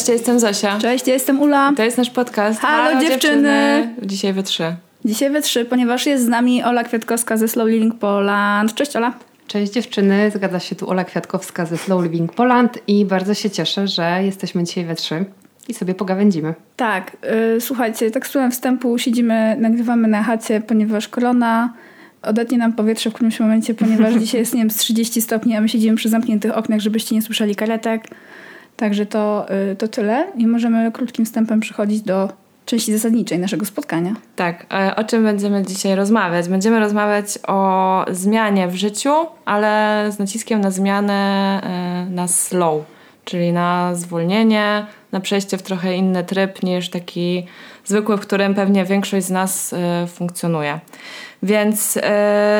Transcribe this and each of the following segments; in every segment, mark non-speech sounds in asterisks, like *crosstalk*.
Cześć, ja jestem Zosia. Cześć, ja jestem Ula. To jest nasz podcast. Halo, dziewczyny. Dzisiaj we trzy. Dzisiaj we trzy, ponieważ jest z nami Ola Kwiatkowska ze Slow Living Poland. Cześć Ola. Cześć dziewczyny, zgadza się tu Ola Kwiatkowska ze Slow Living Poland i bardzo się cieszę, że jesteśmy dzisiaj we trzy i sobie pogawędzimy. Tak, yy, słuchajcie, tak słowem wstępu siedzimy, nagrywamy na chacie, ponieważ korona odetnie nam powietrze w którymś momencie, ponieważ *laughs* dzisiaj jest, nie wiem, z 30 stopni, a my siedzimy przy zamkniętych oknach, żebyście nie słyszeli karetek. Także to, yy, to tyle i możemy krótkim wstępem przechodzić do części zasadniczej naszego spotkania. Tak, o czym będziemy dzisiaj rozmawiać? Będziemy rozmawiać o zmianie w życiu, ale z naciskiem na zmianę e, na slow, czyli na zwolnienie, na przejście w trochę inny tryb niż taki zwykły, w którym pewnie większość z nas e, funkcjonuje. Więc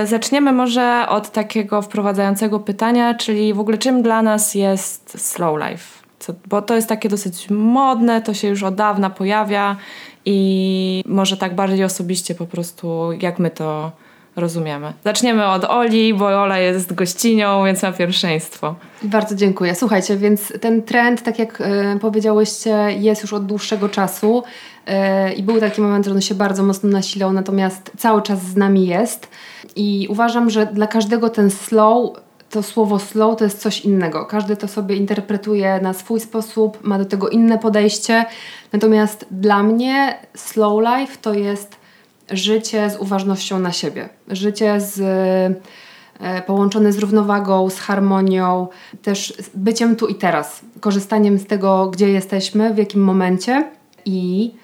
zaczniemy może od takiego wprowadzającego pytania, czyli w ogóle czym dla nas jest slow life? Co, bo to jest takie dosyć modne, to się już od dawna pojawia i może tak bardziej osobiście po prostu, jak my to rozumiemy. Zaczniemy od Oli, bo Ola jest gościnią, więc ma pierwszeństwo. Bardzo dziękuję. Słuchajcie, więc ten trend, tak jak y, powiedziałyście, jest już od dłuższego czasu y, i był taki moment, że on się bardzo mocno nasilał, natomiast cały czas z nami jest i uważam, że dla każdego ten slow to słowo slow to jest coś innego. Każdy to sobie interpretuje na swój sposób, ma do tego inne podejście. Natomiast dla mnie slow life to jest życie z uważnością na siebie. Życie z e, połączone z równowagą, z harmonią, też z byciem tu i teraz, korzystaniem z tego, gdzie jesteśmy, w jakim momencie i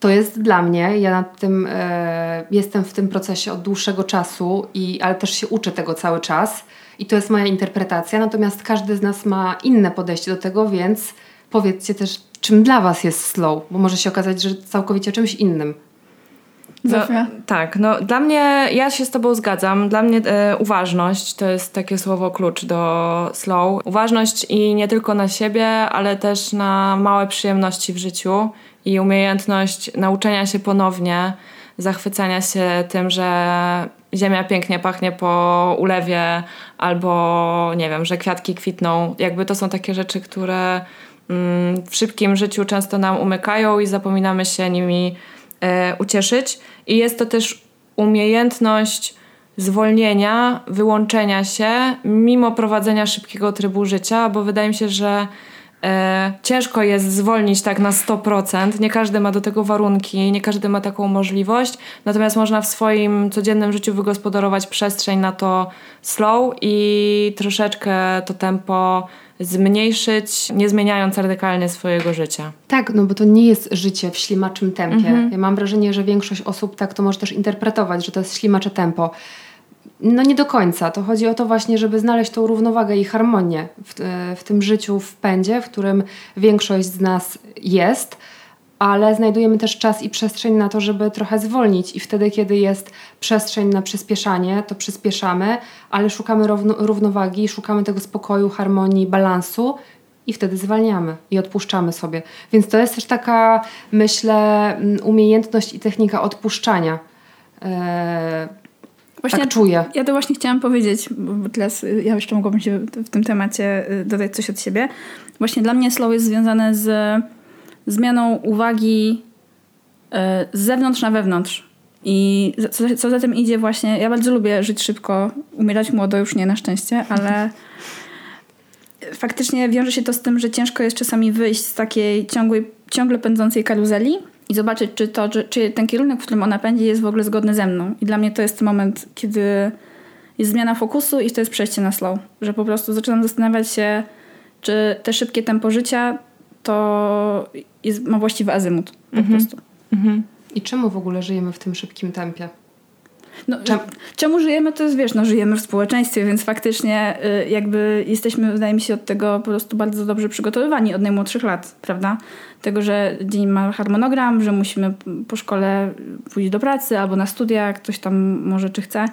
to jest dla mnie, ja nad tym e, jestem w tym procesie od dłuższego czasu, i, ale też się uczę tego cały czas i to jest moja interpretacja, natomiast każdy z nas ma inne podejście do tego, więc powiedzcie też, czym dla Was jest slow, bo może się okazać, że całkowicie czymś innym. No, tak, no dla mnie, ja się z Tobą zgadzam. Dla mnie e, uważność to jest takie słowo klucz do slow. Uważność i nie tylko na siebie, ale też na małe przyjemności w życiu i umiejętność nauczenia się ponownie, zachwycania się tym, że ziemia pięknie pachnie po ulewie, albo nie wiem, że kwiatki kwitną. Jakby to są takie rzeczy, które mm, w szybkim życiu często nam umykają i zapominamy się nimi e, ucieszyć. I jest to też umiejętność zwolnienia, wyłączenia się, mimo prowadzenia szybkiego trybu życia, bo wydaje mi się, że E, ciężko jest zwolnić tak na 100%. Nie każdy ma do tego warunki, nie każdy ma taką możliwość. Natomiast można w swoim codziennym życiu wygospodarować przestrzeń na to slow i troszeczkę to tempo zmniejszyć, nie zmieniając radykalnie swojego życia. Tak, no bo to nie jest życie w ślimaczym tempie. Mhm. Ja mam wrażenie, że większość osób tak to może też interpretować, że to jest ślimacze tempo. No nie do końca. To chodzi o to właśnie, żeby znaleźć tą równowagę i harmonię w, e, w tym życiu w pędzie, w którym większość z nas jest, ale znajdujemy też czas i przestrzeń na to, żeby trochę zwolnić i wtedy, kiedy jest przestrzeń na przyspieszanie, to przyspieszamy, ale szukamy równo, równowagi, szukamy tego spokoju, harmonii, balansu i wtedy zwalniamy i odpuszczamy sobie. Więc to jest też taka, myślę, umiejętność i technika odpuszczania. Yy, Właśnie tak czuję. Ja to właśnie chciałam powiedzieć, bo teraz ja jeszcze mogłabym się w tym temacie y, dodać coś od siebie. Właśnie dla mnie slow jest związane z zmianą uwagi y, z zewnątrz na wewnątrz. I co, co za tym idzie właśnie, ja bardzo lubię żyć szybko, umierać młodo, już nie na szczęście, ale faktycznie wiąże się to z tym, że ciężko jest czasami wyjść z takiej ciągłej, ciągle pędzącej karuzeli i zobaczyć, czy, to, czy, czy ten kierunek, w którym ona pędzi, jest w ogóle zgodny ze mną. I dla mnie to jest moment, kiedy jest zmiana fokusu i to jest przejście na slow. Że po prostu zaczynam zastanawiać się, czy te szybkie tempo życia to jest, ma właściwy azymut po mhm. prostu. Mhm. I czemu w ogóle żyjemy w tym szybkim tempie? No, czemu? czemu żyjemy, to jest wiesz, no żyjemy w społeczeństwie, więc faktycznie y, jakby jesteśmy, wydaje mi się, od tego po prostu bardzo dobrze przygotowywani od najmłodszych lat, prawda? Tego, że dzień ma harmonogram, że musimy po szkole pójść do pracy albo na studia, ktoś tam może czy chce.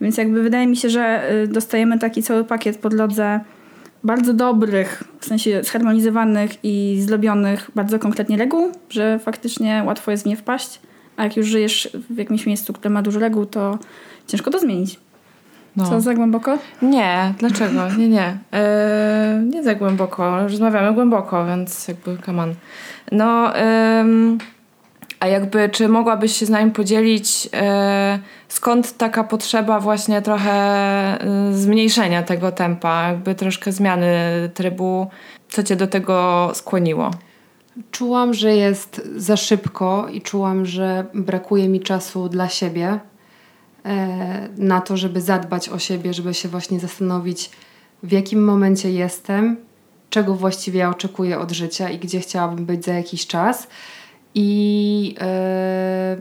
Więc jakby wydaje mi się, że y, dostajemy taki cały pakiet po drodze bardzo dobrych, w sensie zharmonizowanych i zrobionych bardzo konkretnie reguł, że faktycznie łatwo jest w nie wpaść. A jak już żyjesz w jakimś miejscu, które ma dużo reguł, to ciężko to zmienić. No. Co, za głęboko? Nie, dlaczego? Nie, nie. Eee, nie siedzę głęboko, rozmawiamy głęboko, więc jakby come on. No, ym, a jakby, czy mogłabyś się z nami podzielić, yy, skąd taka potrzeba właśnie trochę yy, zmniejszenia tego tempa, jakby troszkę zmiany trybu, co cię do tego skłoniło? Czułam, że jest za szybko i czułam, że brakuje mi czasu dla siebie, e, na to, żeby zadbać o siebie, żeby się właśnie zastanowić, w jakim momencie jestem, czego właściwie ja oczekuję od życia i gdzie chciałabym być za jakiś czas. I e,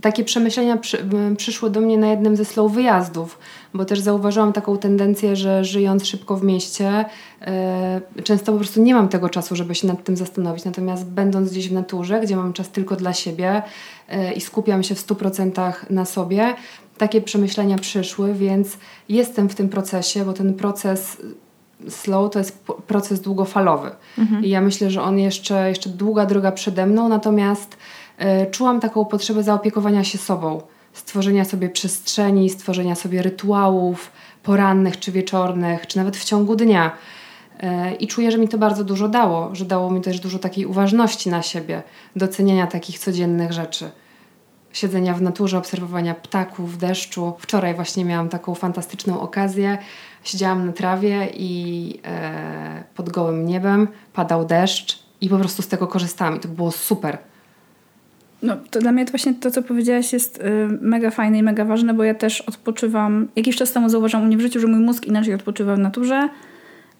takie przemyślenia przy, przyszły do mnie na jednym ze slow wyjazdów, bo też zauważyłam taką tendencję, że żyjąc szybko w mieście, e, często po prostu nie mam tego czasu, żeby się nad tym zastanowić. Natomiast będąc gdzieś w naturze, gdzie mam czas tylko dla siebie e, i skupiam się w 100% na sobie, takie przemyślenia przyszły, więc jestem w tym procesie, bo ten proces slow to jest proces długofalowy. Mhm. I ja myślę, że on jeszcze, jeszcze długa droga przede mną, natomiast y, czułam taką potrzebę zaopiekowania się sobą, stworzenia sobie przestrzeni, stworzenia sobie rytuałów porannych czy wieczornych, czy nawet w ciągu dnia. Y, I czuję, że mi to bardzo dużo dało, że dało mi też dużo takiej uważności na siebie, doceniania takich codziennych rzeczy siedzenia w naturze, obserwowania ptaków, deszczu. Wczoraj właśnie miałam taką fantastyczną okazję. Siedziałam na trawie i e, pod gołym niebem padał deszcz i po prostu z tego korzystałam i to było super. No, to dla mnie to właśnie to, co powiedziałaś, jest y, mega fajne i mega ważne, bo ja też odpoczywam. Jakiś czas temu zauważyłam u mnie w życiu, że mój mózg inaczej odpoczywa w naturze,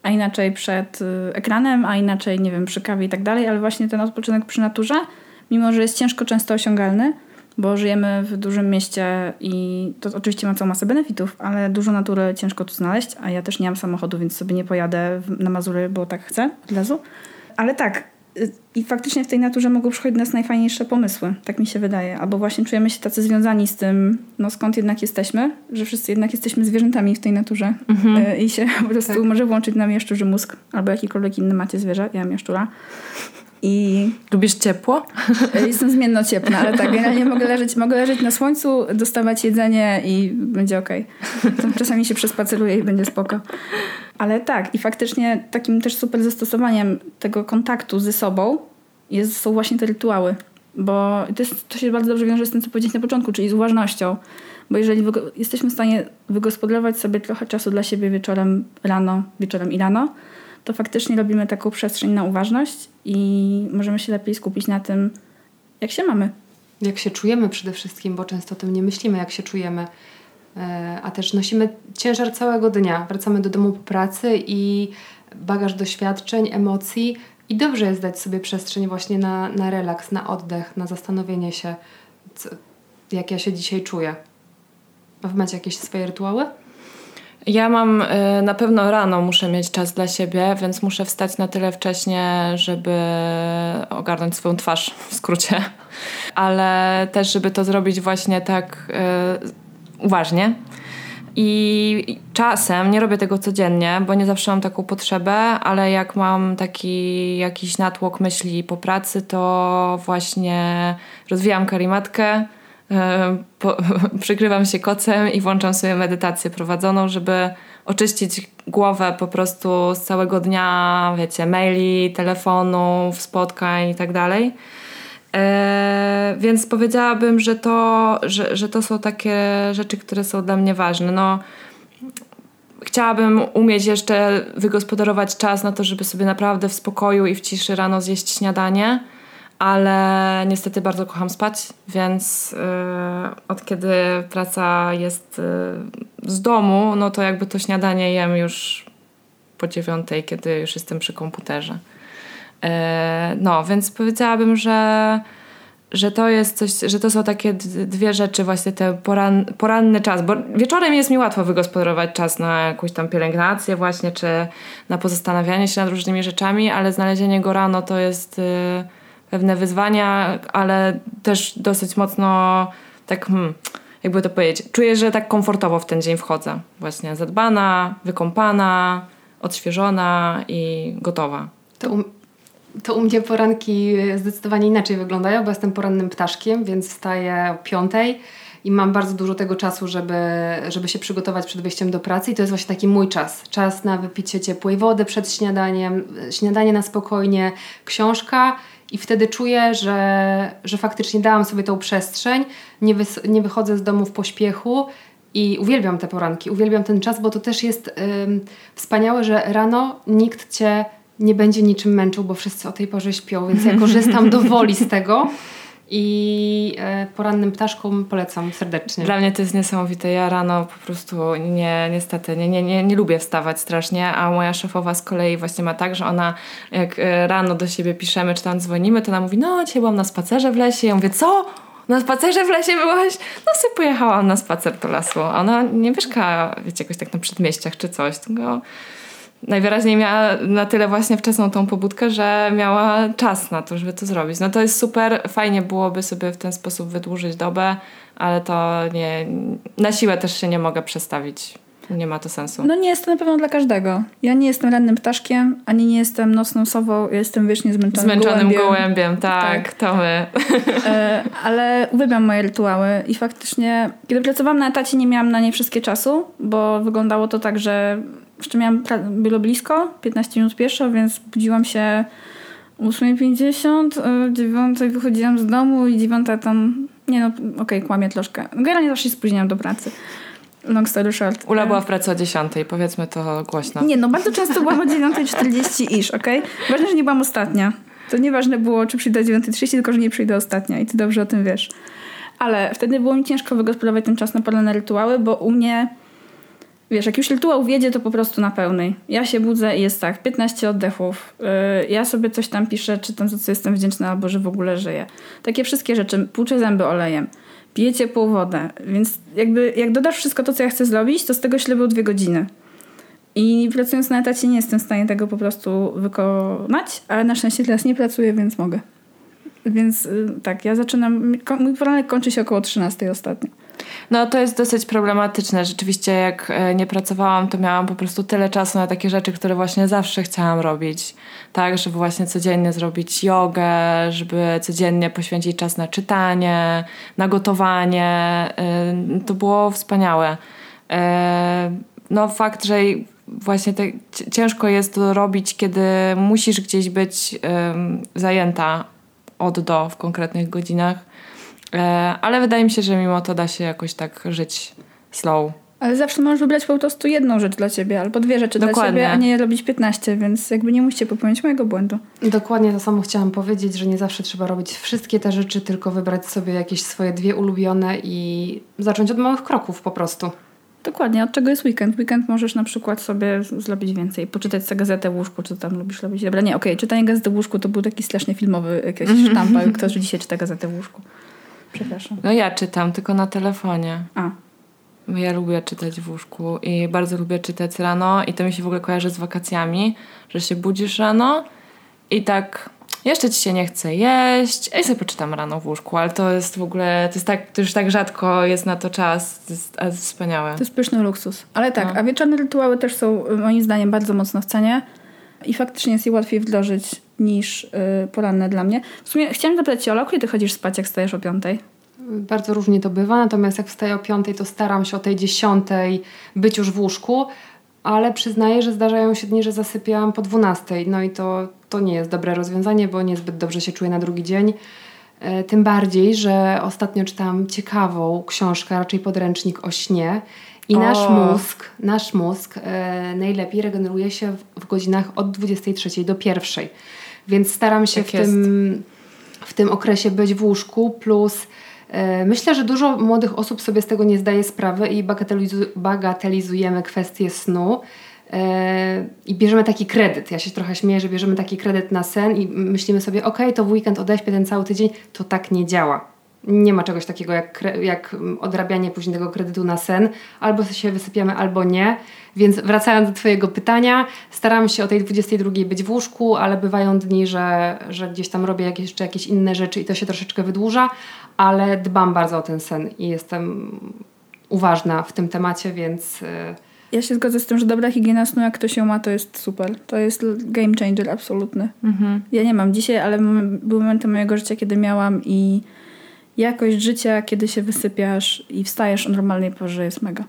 a inaczej przed y, ekranem, a inaczej, nie wiem, przy kawie i tak dalej, ale właśnie ten odpoczynek przy naturze, mimo że jest ciężko często osiągalny, bo żyjemy w dużym mieście i to oczywiście ma całą masę benefitów, ale dużo natury ciężko tu znaleźć, a ja też nie mam samochodu, więc sobie nie pojadę na Mazury, bo tak chcę od razu. Ale tak, y, i faktycznie w tej naturze mogą przychodzić do nas najfajniejsze pomysły, tak mi się wydaje. Albo właśnie czujemy się tacy związani z tym, no skąd jednak jesteśmy, że wszyscy jednak jesteśmy zwierzętami w tej naturze mhm. Y, i się po prostu tak. może włączyć nam jaszczurzy mózg, albo jakikolwiek inny macie zwierzę, ja mam jaszczura. I lubisz ciepło? *laughs* Jestem zmienno ciepła, ale tak, generalnie mogę leżeć, mogę leżeć na słońcu, dostawać jedzenie i będzie okej. Okay. Czasami się przespaceruję i będzie spoko. Ale tak, i faktycznie takim też super zastosowaniem tego kontaktu ze sobą jest, są właśnie te rytuały. Bo to, jest, to się bardzo dobrze wiąże z tym, co powiedzieć na początku, czyli z uważnością. Bo jeżeli jesteśmy w stanie wygospodarować sobie trochę czasu dla siebie wieczorem, rano, wieczorem i rano, to faktycznie robimy taką przestrzeń na uważność i możemy się lepiej skupić na tym, jak się mamy. Jak się czujemy przede wszystkim, bo często o tym nie myślimy, jak się czujemy. E, a też nosimy ciężar całego dnia. Wracamy do domu po pracy i bagaż doświadczeń, emocji. I dobrze jest dać sobie przestrzeń właśnie na, na relaks, na oddech, na zastanowienie się, co, jak ja się dzisiaj czuję. A wy macie jakieś swoje rytuały? Ja mam y, na pewno rano muszę mieć czas dla siebie, więc muszę wstać na tyle wcześnie, żeby ogarnąć swoją twarz w skrócie, ale też, żeby to zrobić właśnie tak y, uważnie. I czasem, nie robię tego codziennie, bo nie zawsze mam taką potrzebę, ale jak mam taki jakiś natłok myśli po pracy, to właśnie rozwijam karimatkę, po, *laughs* przykrywam się kocem i włączam sobie medytację prowadzoną, żeby oczyścić głowę po prostu z całego dnia, wiecie, maili, telefonów, spotkań i tak dalej. E, więc powiedziałabym, że to, że, że to są takie rzeczy, które są dla mnie ważne. No, chciałabym umieć jeszcze wygospodarować czas na to, żeby sobie naprawdę w spokoju i w ciszy rano zjeść śniadanie ale niestety bardzo kocham spać, więc yy, od kiedy praca jest yy, z domu, no to jakby to śniadanie jem już po dziewiątej, kiedy już jestem przy komputerze. Yy, no, więc powiedziałabym, że, że to jest coś, że to są takie dwie rzeczy, właśnie ten poran, poranny czas, bo wieczorem jest mi łatwo wygospodarować czas na jakąś tam pielęgnację właśnie, czy na pozastanawianie się nad różnymi rzeczami, ale znalezienie go rano to jest y, pewne wyzwania, ale też dosyć mocno tak, hmm, jakby to powiedzieć, czuję, że tak komfortowo w ten dzień wchodzę. Właśnie zadbana, wykąpana, odświeżona i gotowa. To, um, to u mnie poranki zdecydowanie inaczej wyglądają, bo jestem porannym ptaszkiem, więc wstaję o piątej i mam bardzo dużo tego czasu, żeby, żeby się przygotować przed wyjściem do pracy i to jest właśnie taki mój czas. Czas na wypicie ciepłej wody przed śniadaniem, śniadanie na spokojnie, książka i wtedy czuję, że, że faktycznie dałam sobie tą przestrzeń, nie, wys- nie wychodzę z domu w pośpiechu i uwielbiam te poranki, uwielbiam ten czas, bo to też jest ym, wspaniałe, że rano nikt cię nie będzie niczym męczył, bo wszyscy o tej porze śpią, więc ja korzystam do woli z tego *laughs* i e, porannym ptaszkom polecam serdecznie. Dla mnie to jest niesamowite. Ja rano po prostu nie, niestety nie, nie, nie, nie lubię wstawać strasznie, a moja szefowa z kolei właśnie ma tak, że ona jak e, rano do siebie piszemy, czy tam dzwonimy, to ona mówi, no dzisiaj byłam na spacerze w lesie. Ja mówię, co? Na spacerze w lesie byłaś? No sobie pojechałam na spacer do lasu. Ona nie mieszka, wiecie, jakoś tak na przedmieściach czy coś, tylko najwyraźniej miała na tyle właśnie wczesną tą pobudkę, że miała czas na to, żeby to zrobić. No to jest super, fajnie byłoby sobie w ten sposób wydłużyć dobę, ale to nie, na siłę też się nie mogę przestawić. Nie ma to sensu. No nie jest to na pewno dla każdego. Ja nie jestem rannym ptaszkiem, ani nie jestem nocną sową, ja jestem wiecznie zmęczonym Zmęczonym gołębiem. gołębiem, tak, tak. to my. *laughs* E, ale uwielbiam moje rytuały i faktycznie, kiedy pracowałam na etacie, nie miałam na nie wszystkie czasu, bo wyglądało to tak, że jeszcze miałam, było blisko, 15 minut pieszo, więc budziłam się 8.50, 9 e, wychodziłam z domu i 9 tam, nie no, okej, okay, kłamię troszkę. Generalnie zawsze się spóźniłam do pracy. Long story short. Ula była w pracy o 10, powiedzmy to głośno. Nie, no bardzo często byłam o 9.40 iż, okej? Okay? Ważne, że nie byłam ostatnia. To nieważne było, czy przyjdę o 9.30, tylko że nie przyjdę ostatnia i ty dobrze o tym wiesz. Ale wtedy było mi ciężko wygospodarować ten czas na poranne rytuały, bo u mnie Wiesz, jak już rytuał wiedzie, to po prostu na pełnej. Ja się budzę i jest tak, 15 oddechów. Yy, ja sobie coś tam piszę, czy tam za co jestem wdzięczna, albo że w ogóle żyję. Takie wszystkie rzeczy. Płuczę zęby olejem. Piję ciepłą wodę. Więc jakby jak dodasz wszystko to, co ja chcę zrobić, to z tego ślebią dwie godziny. I pracując na etacie nie jestem w stanie tego po prostu wykonać, ale na szczęście teraz nie pracuję, więc mogę. Więc yy, tak, ja zaczynam, mój poranek kończy się około 13 ostatnio. No to jest dosyć problematyczne. Rzeczywiście jak e, nie pracowałam, to miałam po prostu tyle czasu na takie rzeczy, które właśnie zawsze chciałam robić. Tak, żeby właśnie codziennie zrobić jogę, żeby codziennie poświęcić czas na czytanie, na gotowanie. E, to było wspaniałe. E, no fakt, że właśnie te, ciężko jest to robić, kiedy musisz gdzieś być zajęta od do w konkretnych godzinach ale wydaje mi się, że mimo to da się jakoś tak żyć slow. Ale zawsze możesz wybrać po prostu jedną rzecz dla ciebie, albo dwie rzeczy Dokładnie. dla ciebie, a nie robić 15, więc jakby nie musicie popełnić mojego błędu. Dokładnie to samo chciałam powiedzieć, że nie zawsze trzeba robić wszystkie te rzeczy, tylko wybrać sobie jakieś swoje dwie ulubione i zacząć od małych kroków po prostu. Dokładnie, od czego jest weekend? Weekend możesz na przykład sobie zrobić więcej, poczytać sobie gazetę w łóżku, czy tam lubisz robić. Dobra, nie, okej, okay, czytanie gazety w łóżku to był taki strasznie filmowy jakiś *laughs* sztampa, ktoś dzisiaj czyta gazetę w łóżku. Przepraszam. No ja czytam, tylko na telefonie. A. Ja lubię czytać w łóżku i bardzo lubię czytać rano i to mi się w ogóle kojarzy z wakacjami, że się budzisz rano i tak jeszcze ci się nie chce jeść, i sobie poczytam rano w łóżku, ale to jest w ogóle, to jest tak, to już tak rzadko jest na to czas, to jest, to jest wspaniałe. To jest pyszny luksus. Ale tak, no. a wieczorne rytuały też są moim zdaniem bardzo mocno w cenie i faktycznie jest je łatwiej wdrożyć niż yy, poranne dla mnie. W sumie chciałam zapytać Cię, Ola, kiedy ty chodzisz spać, jak stajesz o piątej? Bardzo różnie to bywa, natomiast jak wstaję o piątej, to staram się o tej dziesiątej być już w łóżku, ale przyznaję, że zdarzają się dni, że zasypiałam po dwunastej. No i to, to nie jest dobre rozwiązanie, bo niezbyt dobrze się czuję na drugi dzień. E, tym bardziej, że ostatnio czytałam ciekawą książkę, raczej podręcznik o śnie. I o. nasz mózg, nasz mózg e, najlepiej regeneruje się w, w, godzinach od 23 do 1. Więc staram się tak w, tym, w tym okresie być w łóżku, plus e, myślę, że dużo młodych osób sobie z tego nie zdaje sprawy i bagatelizu bagatelizujemy kwestię snu. E, I bierzemy taki kredyt. Ja się trochę śmieję, że bierzemy taki kredyt na sen i myślimy sobie, ok, to w weekend odeśpię ten cały tydzień. To tak nie działa. Nie ma czegoś takiego jak, jak odrabianie później tego kredytu na sen. Albo się wysypiamy, albo nie. Więc wracając do Twojego pytania, staram się o tej 22 być w łóżku, ale bywają dni, że, że gdzieś tam robię jakieś, jeszcze jakieś inne rzeczy i to się troszeczkę wydłuża, ale dbam bardzo o ten sen i jestem uważna w tym temacie, więc. Y, ja się zgodzę z tym, że dobra higiena snu, jak ktoś ją ma, to jest super. To jest game changer absolutny. Mhm. Ja nie mam dzisiaj, ale były momenty mojego życia, kiedy miałam i jakość życia, kiedy się wysypiasz i wstajesz o normalnej porze jest mega.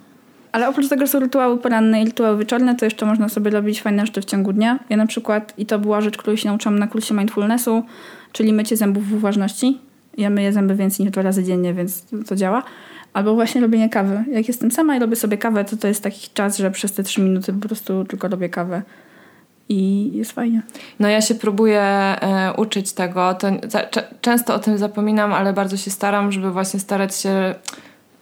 Ale oprócz tego są rytuały poranne i rytuały wieczorne, to jeszcze można sobie robić fajne rzeczy w ciągu dnia. Ja na przykład, i to była rzecz, której się nauczyłam na kursie mindfulnessu, czyli mycie zębów w uważności. Ja myję zęby więcej niż dwa razy dziennie, więc to działa. Albo właśnie robienie kawy. Jak jestem sama i robię sobie kawę, to to jest taki czas, że przez te trzy minuty po prostu tylko robię kawę. I jest fajnie. No ja się próbuję e, uczyć tego. To, często o tym zapominam, ale bardzo się staram, żeby właśnie starać się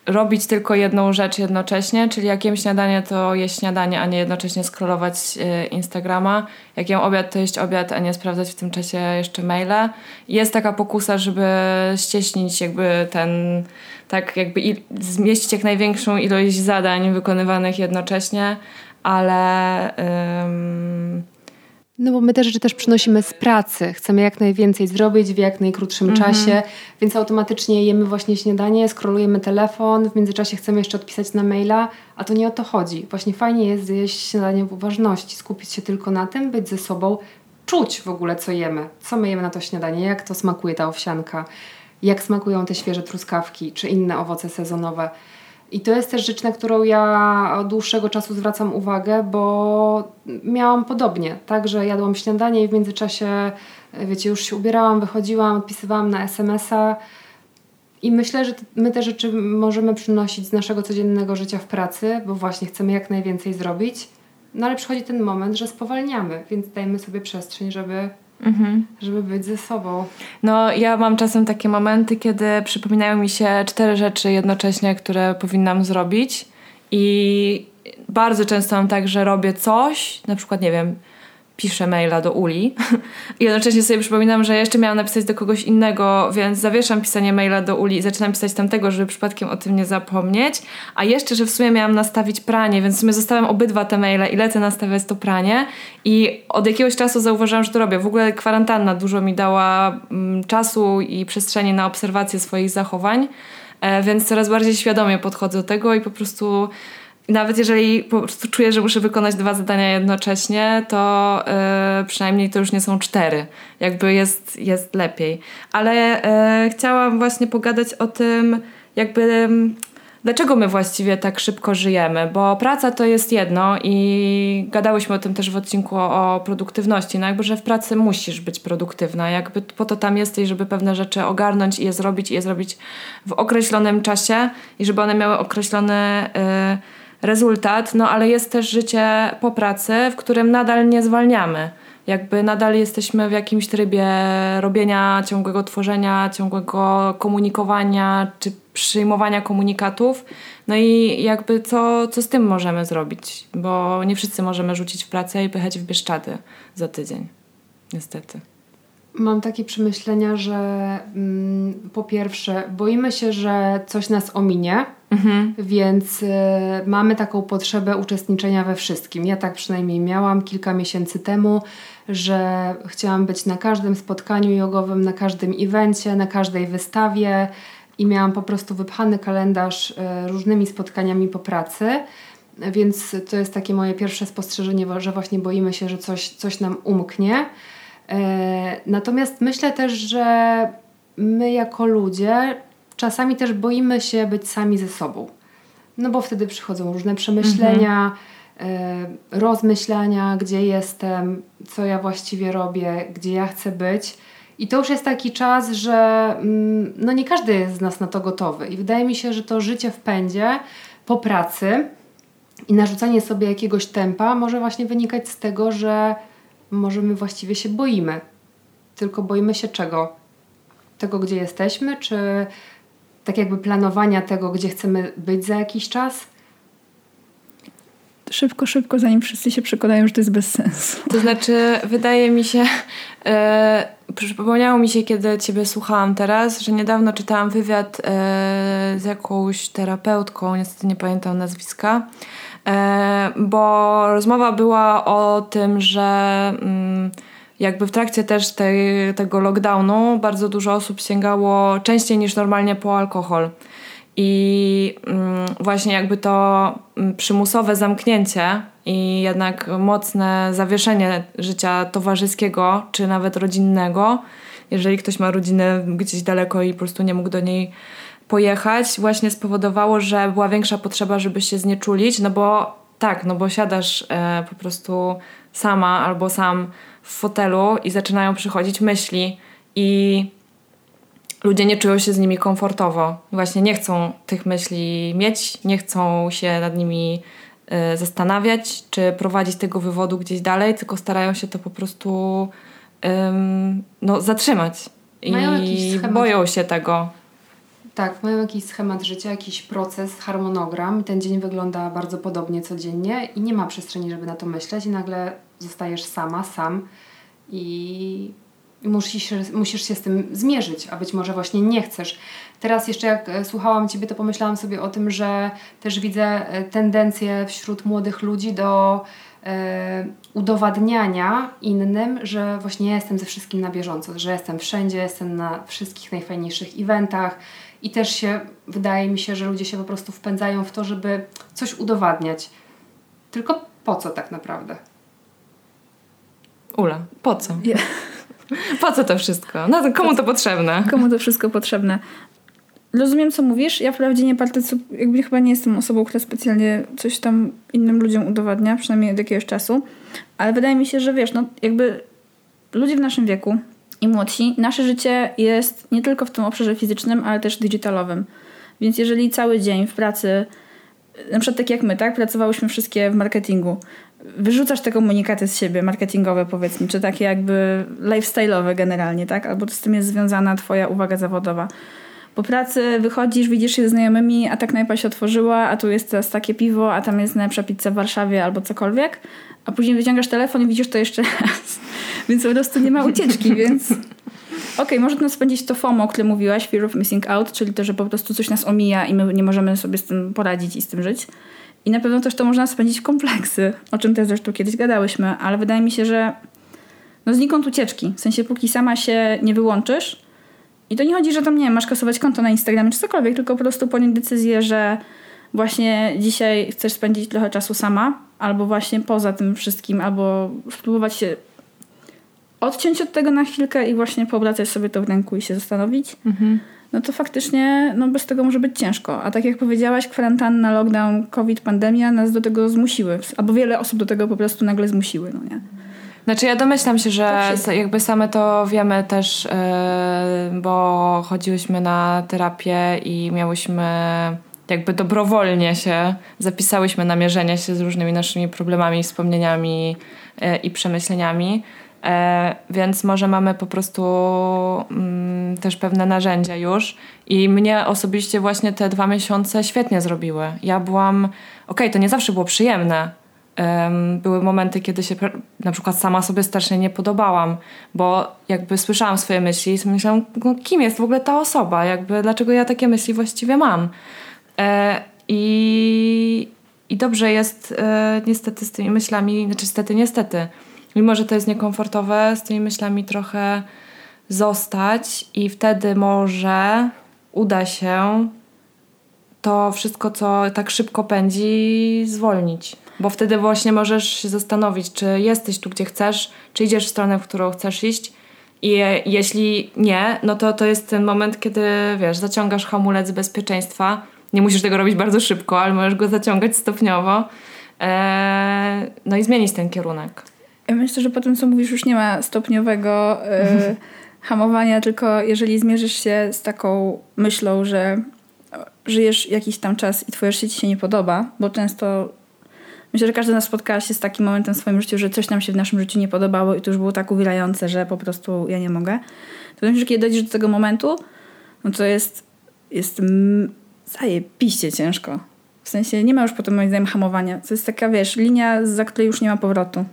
robić tylko jedną rzecz jednocześnie, czyli jak jem śniadanie, to jeść śniadanie, a nie jednocześnie scrollować e, Instagrama. Jak jem obiad, to jeść obiad, a nie sprawdzać w tym czasie jeszcze maile. Jest taka pokusa, żeby ścieśnić jakby ten, tak jakby zmieścić jak największą ilość zadań wykonywanych jednocześnie, ale... Ym, no bo my te rzeczy też przynosimy z pracy. Chcemy jak najwięcej zrobić w jak najkrótszym mhm. czasie, więc automatycznie jemy właśnie śniadanie, skrolujemy telefon, w międzyczasie chcemy jeszcze odpisać na maila, a to nie o to chodzi. Właśnie fajnie jest zjeść śniadanie w uważności, skupić się tylko na tym, być ze sobą, czuć w ogóle co jemy, co my jemy na to śniadanie, jak to smakuje ta owsianka, jak smakują te świeże truskawki czy inne owoce sezonowe. I to jest też rzecz, na którą ja od dłuższego czasu zwracam uwagę, bo miałam podobnie, tak, że jadłam śniadanie i w międzyczasie, wiecie, już się ubierałam, wychodziłam, odpisywałam na SMS-a. I myślę, że my te rzeczy możemy przynosić z naszego codziennego życia w pracy, bo właśnie chcemy jak najwięcej zrobić. No ale przychodzi ten moment, że spowalniamy, więc dajmy sobie przestrzeń, żeby Mhm. Żeby być ze sobą. No, ja mam czasem takie momenty, kiedy przypominają mi się cztery rzeczy jednocześnie, które powinnam zrobić. I bardzo często mam tak, że robię coś, na przykład, nie wiem, piszę maila do Uli. *laughs* I jednocześnie sobie przypominam, że jeszcze miałam napisać do kogoś innego, więc zawieszam pisanie maila do Uli i zaczynam pisać tamtego, żeby przypadkiem o tym nie zapomnieć, a jeszcze, że w sumie miałam nastawić pranie, więc w sumie zostawiam obydwa te maile i lecę nastawiać to pranie. I od jakiegoś czasu zauważyłam, że to robię. W ogóle kwarantanna dużo mi dała mm, czasu i przestrzeni na obserwację swoich zachowań, e, więc coraz bardziej świadomie podchodzę do tego i po prostu nawet jeżeli po prostu czuję, że muszę wykonać dwa zadania jednocześnie, to yy, przynajmniej to już nie są cztery. Jakby jest, jest lepiej. Ale yy, chciałam właśnie pogadać o tym, jakby. Yy, dlaczego my właściwie tak szybko żyjemy? Bo praca to jest jedno i gadałyśmy o tym też w odcinku o, o produktywności, no jakby, że w pracy musisz być produktywna, jakby po to tam jesteś, żeby pewne rzeczy ogarnąć i je zrobić i je zrobić w określonym czasie i żeby one miały określone rezultat, no ale jest też życie po pracy, w którym nadal nie zwalniamy. Jakby nadal jesteśmy w jakimś trybie robienia, ciągłego tworzenia, ciągłego komunikowania czy przyjmowania komunikatów. No i jakby co, co z tym możemy zrobić? Bo nie wszyscy możemy rzucić w pracę i pychać w Bieszczady za tydzień. Niestety. Mam takie przemyślenia, że mm, po pierwsze boimy się, że coś nas ominie, mhm. więc y, mamy taką potrzebę uczestniczenia we wszystkim. Ja tak przynajmniej miałam kilka miesięcy temu, że chciałam być na każdym spotkaniu jogowym, na każdym evencie, na każdej wystawie i miałam po prostu wypchany kalendarz y, różnymi spotkaniami po pracy. Więc to jest takie moje pierwsze spostrzeżenie, że właśnie boimy się, że coś, coś nam umknie. E, natomiast myślę też, że my jako ludzie czasami też boimy się być sami ze sobą. No bo wtedy przychodzą różne przemyślenia, mhm. rozmyślania, gdzie jestem, co ja właściwie robię, gdzie ja chcę być. I to już jest taki czas, że mm, no nie każdy jest z nas na to gotowy. I wydaje mi się, że to życie w pędzie po pracy i narzucanie sobie jakiegoś tempa może właśnie wynikać z tego, że może my właściwie się boimy. Tylko boimy się czego? Tego, gdzie jesteśmy, czy tak jakby planowania tego, gdzie chcemy być za jakiś czas? Szybko, szybko, zanim wszyscy się przekonają, że to jest bez sensu. To znaczy, wydaje mi się, e, przypomniało mi się, kiedy Ciebie słuchałam teraz, że niedawno czytałam wywiad e, z jakąś terapeutką, niestety nie pamiętam nazwiska, E, bo rozmowa była o tym, że mm, jakby w trakcie też tego lockdownu bardzo dużo osób sięgało częściej niż normalnie po alkohol. I mm, właśnie jakby to mm, przymusowe zamknięcie i jednak mocne zawieszenie życia towarzyskiego czy nawet rodzinnego jeżeli ktoś ma rodzinę gdzieś daleko i po prostu nie mógł do niej pojechać, właśnie spowodowało, że była większa potrzeba, żeby się znieczulić, no bo tak, no bo siadasz e, po prostu sama albo sam w fotelu i zaczynają przychodzić myśli i ludzie nie czują się z nimi komfortowo. Właśnie nie chcą tych myśli mieć, nie chcą się nad nimi y, zastanawiać, czy prowadzić tego wywodu gdzieś dalej, tylko starają się to po prostu ym, no, zatrzymać. I boją się tego. Tak, mają jakiś schemat życia, jakiś proces, harmonogram. Ten dzień wygląda bardzo podobnie codziennie i nie ma przestrzeni, żeby na to myśleć, i nagle zostajesz sama, sam i musisz, musisz się z tym zmierzyć, a być może właśnie nie chcesz. Teraz jeszcze jak e, słuchałam Ciebie, to pomyślałam sobie o tym, że też widzę e, tendencję wśród młodych ludzi do e, udowadniania innym, że właśnie jestem ze wszystkim na bieżąco, że jestem wszędzie, jestem na wszystkich najfajniejszych eventach i też się, wydaje mi się, że ludzie się po prostu wpędzają w to, żeby coś udowadniać. Tylko po co tak naprawdę? Ula, po co? Yeah. Po co to wszystko? No to komu to potrzebne? Komu to wszystko potrzebne? Rozumiem, co mówisz. Ja wprawdzie nie partycypuję, jakby chyba nie jestem osobą, która specjalnie coś tam innym ludziom udowadnia, przynajmniej od jakiegoś czasu. Ale wydaje mi się, że wiesz, no jakby ludzie w naszym wieku i młodsi, nasze życie jest nie tylko w tym obszarze fizycznym, ale też digitalowym. Więc jeżeli cały dzień w pracy, na przykład tak jak my, tak, pracowałyśmy wszystkie w marketingu, wyrzucasz te komunikaty z siebie, marketingowe powiedzmy, czy takie jakby lifestyle'owe generalnie, tak? Albo z tym jest związana twoja uwaga zawodowa. Po pracy wychodzisz, widzisz się ze znajomymi, a tak knajpa się otworzyła, a tu jest teraz takie piwo, a tam jest najlepsza pizza w Warszawie albo cokolwiek, a później wyciągasz telefon i widzisz to jeszcze *laughs* raz. Więc po prostu nie ma ucieczki, *laughs* więc okej, okay, może nas spędzić to FOMO, o którym mówiłaś, Fear of Missing Out, czyli to, że po prostu coś nas omija i my nie możemy sobie z tym poradzić i z tym żyć. I na pewno też to można spędzić w kompleksy, o czym też zresztą kiedyś gadałyśmy, ale wydaje mi się, że no znikąd ucieczki. W sensie, póki sama się nie wyłączysz, i to nie chodzi, że tam, nie wiem, masz kasować konto na Instagramie czy cokolwiek, tylko po prostu podjąć decyzję, że właśnie dzisiaj chcesz spędzić trochę czasu sama, albo właśnie poza tym wszystkim, albo spróbować się odciąć od tego na chwilkę i właśnie poobracać sobie to w ręku i się zastanowić. Mhm no to faktycznie no bez tego może być ciężko. A tak jak powiedziałaś, kwarantanna, lockdown, COVID, pandemia nas do tego zmusiły. Albo wiele osób do tego po prostu nagle zmusiły, no nie? Znaczy ja domyślam się, że jakby same to wiemy też, yy, bo chodziłyśmy na terapię i miałyśmy jakby dobrowolnie się zapisałyśmy na mierzenie się z różnymi naszymi problemami, wspomnieniami yy, i przemyśleniami. E, więc może mamy po prostu mm, też pewne narzędzia już i mnie osobiście właśnie te dwa miesiące świetnie zrobiły. Ja byłam, okej, okay, to nie zawsze było przyjemne. były momenty, kiedy się na przykład sama sobie strasznie nie podobałam, bo jakby słyszałam swoje myśli i myślałam, no, kim jest w ogóle ta osoba, jakby dlaczego ja takie myśli właściwie mam. E, I, i dobrze jest e, niestety z tymi myślami, znaczy niestety, niestety, mimo że to jest niekomfortowe, z tymi myślami trochę zostać i wtedy może uda się to wszystko, co tak szybko pędzi, zwolnić. Bo wtedy właśnie możesz się zastanowić, czy jesteś tu, gdzie chcesz, czy idziesz w stronę, w którą chcesz iść. I jeśli nie, no to to jest ten moment, kiedy wiesz, zaciągasz hamulec bezpieczeństwa. Nie musisz tego robić bardzo szybko, ale możesz go zaciągać stopniowo. Eee, no i zmienić ten kierunek. Ja myślę, że po tym, co mówisz, już nie ma stopniowego y, hamowania, tylko jeżeli zmierzysz się z taką myślą, że żyjesz jakiś tam czas i twoje życie ci się nie podoba, bo często myślę, że każdy z nas spotkała się z takim momentem w swoim życiu, że coś nam się w naszym życiu nie podobało i to już było tak uwilające, że po prostu ja nie mogę. To myślę, że kiedy dojdziesz do tego momentu, no to jest, jest zajebiście ciężko. W sensie nie ma już potem moim zdaniem hamowania. To jest taka, wiesz, linia, za której już nie ma powrotu.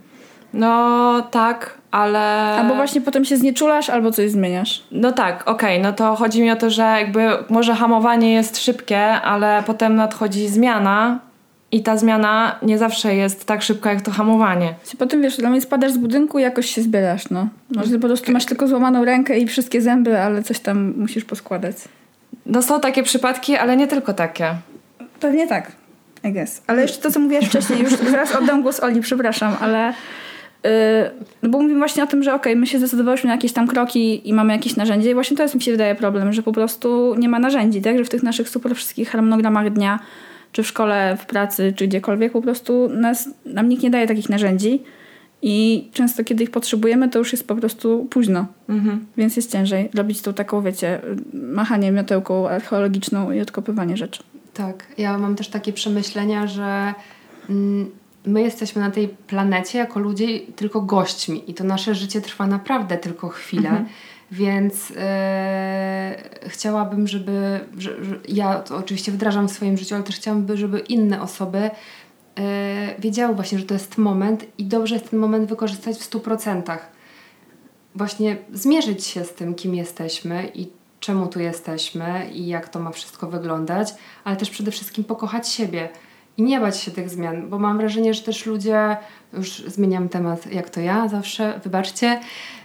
No tak, ale. Albo właśnie potem się znieczulasz, albo coś zmieniasz. No tak, okej, okay, no to chodzi mi o to, że jakby może hamowanie jest szybkie, ale potem nadchodzi zmiana. I ta zmiana nie zawsze jest tak szybka jak to hamowanie. Potem wiesz, dla mnie spadasz z budynku i jakoś się zbierasz, no. Może po prostu masz tylko złamaną rękę i wszystkie zęby, ale coś tam musisz poskładać. No są takie przypadki, ale nie tylko takie. Pewnie tak, I guess. Ale jeszcze to, co mówiłaś wcześniej, już zaraz oddam głos Oli, przepraszam, ale no bo mówimy właśnie o tym, że okej, okay, my się zdecydowałyśmy na jakieś tam kroki i mamy jakieś narzędzie i właśnie to jest mi się wydaje problem, że po prostu nie ma narzędzi, tak? Że w tych naszych super wszystkich harmonogramach dnia, czy w szkole, w pracy, czy gdziekolwiek po prostu nas, nam nikt nie daje takich narzędzi i często kiedy ich potrzebujemy, to już jest po prostu późno. Mhm. Więc jest ciężej robić tą taką, wiecie, machanie miotełką archeologiczną i odkopywanie rzeczy. Tak, ja mam też takie przemyślenia, że mm, my jesteśmy na tej planecie jako ludzie tylko gośćmi i to nasze życie trwa naprawdę tylko chwilę. Mhm. Więc e, chciałabym, żeby. Że, że ja to oczywiście wdrażam w swoim życiu, ale też chciałabym, żeby inne osoby e, wiedziały właśnie, że to jest moment i dobrze jest ten moment wykorzystać w 100%. Właśnie zmierzyć się z tym, kim jesteśmy i czemu tu jesteśmy i jak to ma wszystko wyglądać, ale też przede wszystkim pokochać siebie i nie bać się tych zmian, bo mam wrażenie, że też ludzie, już zmieniam temat jak to ja zawsze, wybaczcie,